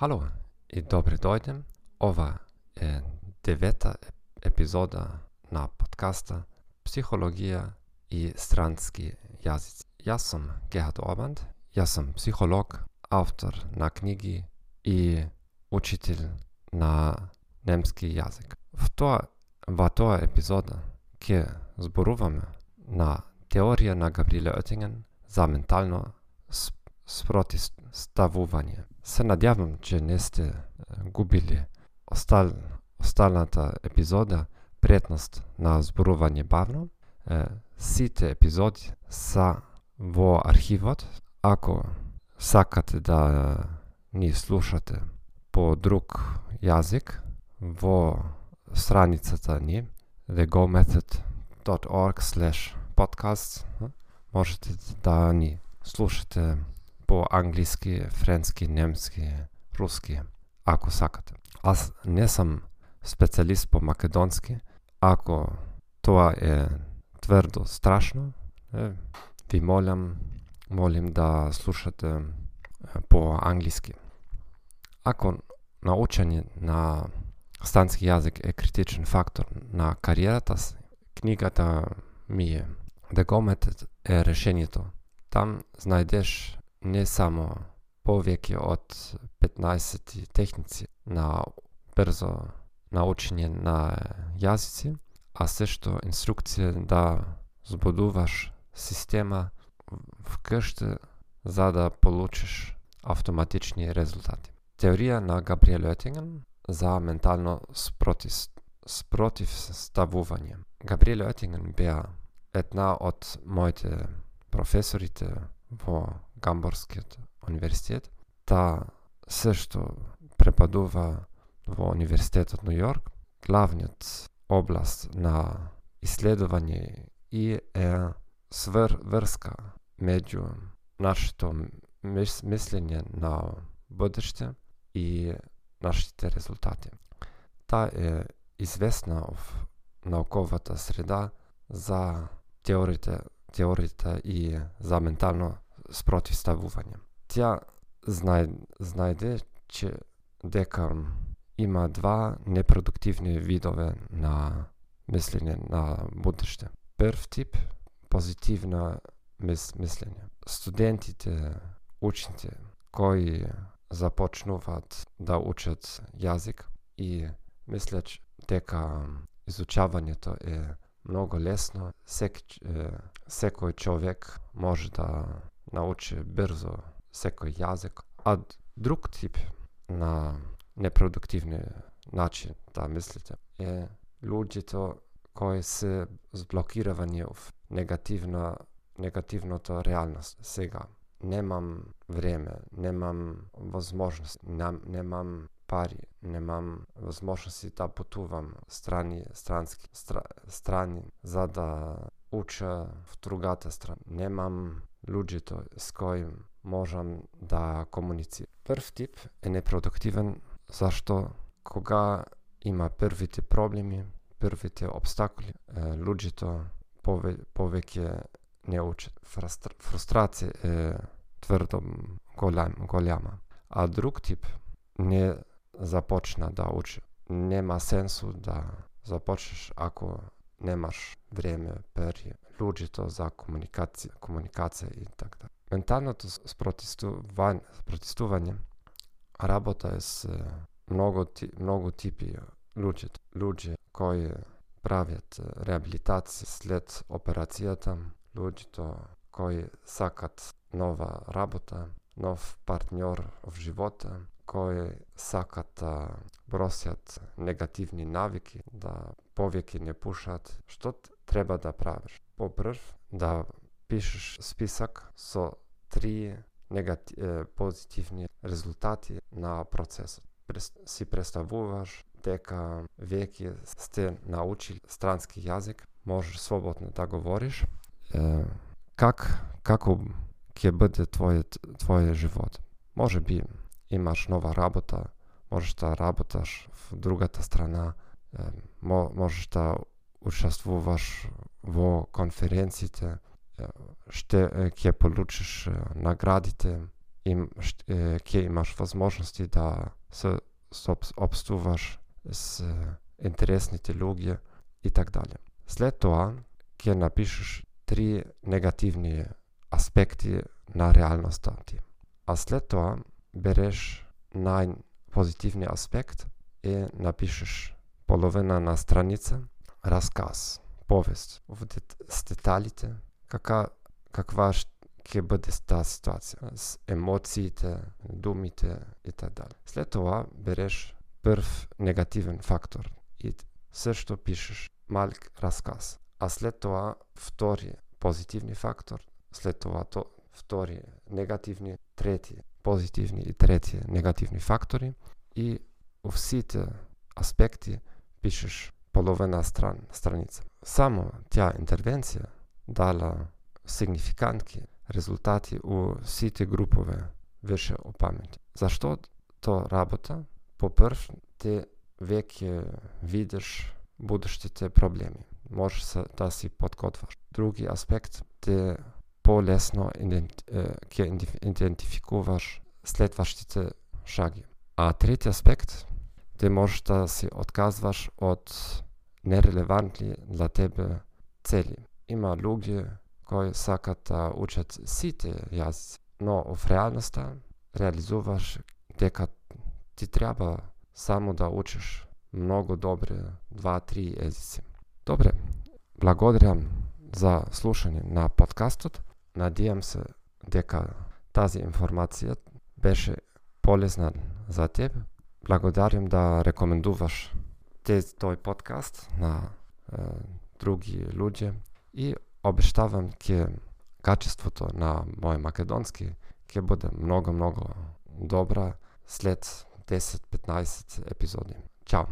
Halo i dobri dojdem. Ova je deveta epizoda na podcasta Psihologija i stranski jazici. Ja sam Gerhard Orband, ja sam psiholog, autor na knjigi i učitelj na немски јазик. Втоа, во тоа епизода ќе зборуваме на теорија на Габриеле Оттинген за ментално спротиставување. Се надјавам, че не сте губили остал, осталната епизода претност на зборување бавно. Е, сите епизоди са во архивот. Ако сакате да ни слушате по друг јазик, во страницата ни thegomethod.org slash podcast можете да ни слушате по англиски, френски, немски, руски, ако сакате. Аз не сам специалист по македонски. Ако тоа е тврдо страшно, е, ви молам, молим да слушате по англиски. Ако научени на стански јазик е критичен фактор на кариерата си, книгата ми е The Go е решението. Там знајдеш не само повеќе од 15 техници на брзо научење на јазици, а се што инструкција да збудуваш система вкъщи за да получиш автоматични резултати. Теорија на Габриел Оетинген за ментално спротив, спротивставување. Габриел Оетинген беа една од моите професорите во Гамбургскиот универзитет. Та се што препадува во Универзитетот Нью Йорк, главниот област на исследување и е свр врска меѓу нашето мислење на будеште и нашите резултати. Та е известна в науковата среда за теориите, теориите и за ментално спротивставување. Тя знае, знајде, че дека има два непродуктивни видове на мислење на будеште. Прв тип позитивна мис, мислење. Студентите, учените кои започнуваат да учат јазик и мислеч дека изучавањето е многу лесно, сек, секој човек може да научи брзо секој јазик, а друг тип на непродуктивни начин да мислите е луѓето кои се зблокиравани в негативна негативната реалност сега немам време, немам возможност, нем, немам пари, немам возможности да путувам страни, странски, стра, страни за да уча в другата страна. Немам луѓето с кои можам да комуницирам. Прв тип е непродуктивен зашто кога има првите проблеми, првите обстакли, луѓето пове, повеќе не учат. Фрустрација е тврдо голям, голяма. А друг тип не започна да учи. Нема сенсу да започнеш ако немаш време, пари, луѓето за комуникација, комуникација и така. Да. Менталното спротистување, спротивување работа е с многу многу типи луѓе, Луѓе кои правят реабилитација след операцијата, луѓето кои сакат нова работа, нов партньор в живота, кои сакат да бросят негативни навики, да повеќе не пушат, што треба да правиш? Попрв да пишеш список со три негати... позитивни резултати на процесот. Си представуваш дека веќе сте научили странски јазик, можеш свободно да говориш. Е, как како ќе биде твојот твојот живот. Може би имаш нова работа, можеш да работаш в другата страна, можеш да учествуваш во конференциите, ще ќе получиш наградите, им, ќе имаш возможности да се обстуваш с интересните луѓе и така дале. След тоа ќе напишеш три негативни аспекти на реалноста ти. А след тоа береш најпозитивни аспект и напишеш половина на страница расказ, повест, с деталите, кака, каква ќе биде таа ситуација, с емоциите, думите и така дали. След тоа береш прв негативен фактор и се што пишеш малк расказ. А след тоа втори позитивни фактор, след тоа то втори негативни, трети позитивни и трети негативни фактори и во сите аспекти пишеш половина стран, страница. Само таа интервенција дала сигнификантки резултати у сите групове више о памет. Зашто то работа? По прв, те веќе видиш будештите проблеми. Можеш да си подготваш. Други аспект, те полесно ќе идентификуваш следващите шаги. А трети аспект, ти можеш да си отказваш од нерелевантни за тебе цели. Има луѓе кои сакат да учат сите јазици, но в реалноста реализуваш дека ти треба само да учиш многу добре два-три езици. Добре, благодарам за слушање на подкастот. Надијам се дека тази информација беше полезна за тебе. Благодарам да рекомендуваш тој подкаст на е, други луѓе и обештавам ке качеството на мој македонски ќе биде многу многу добра след 10-15 епизоди. Чао!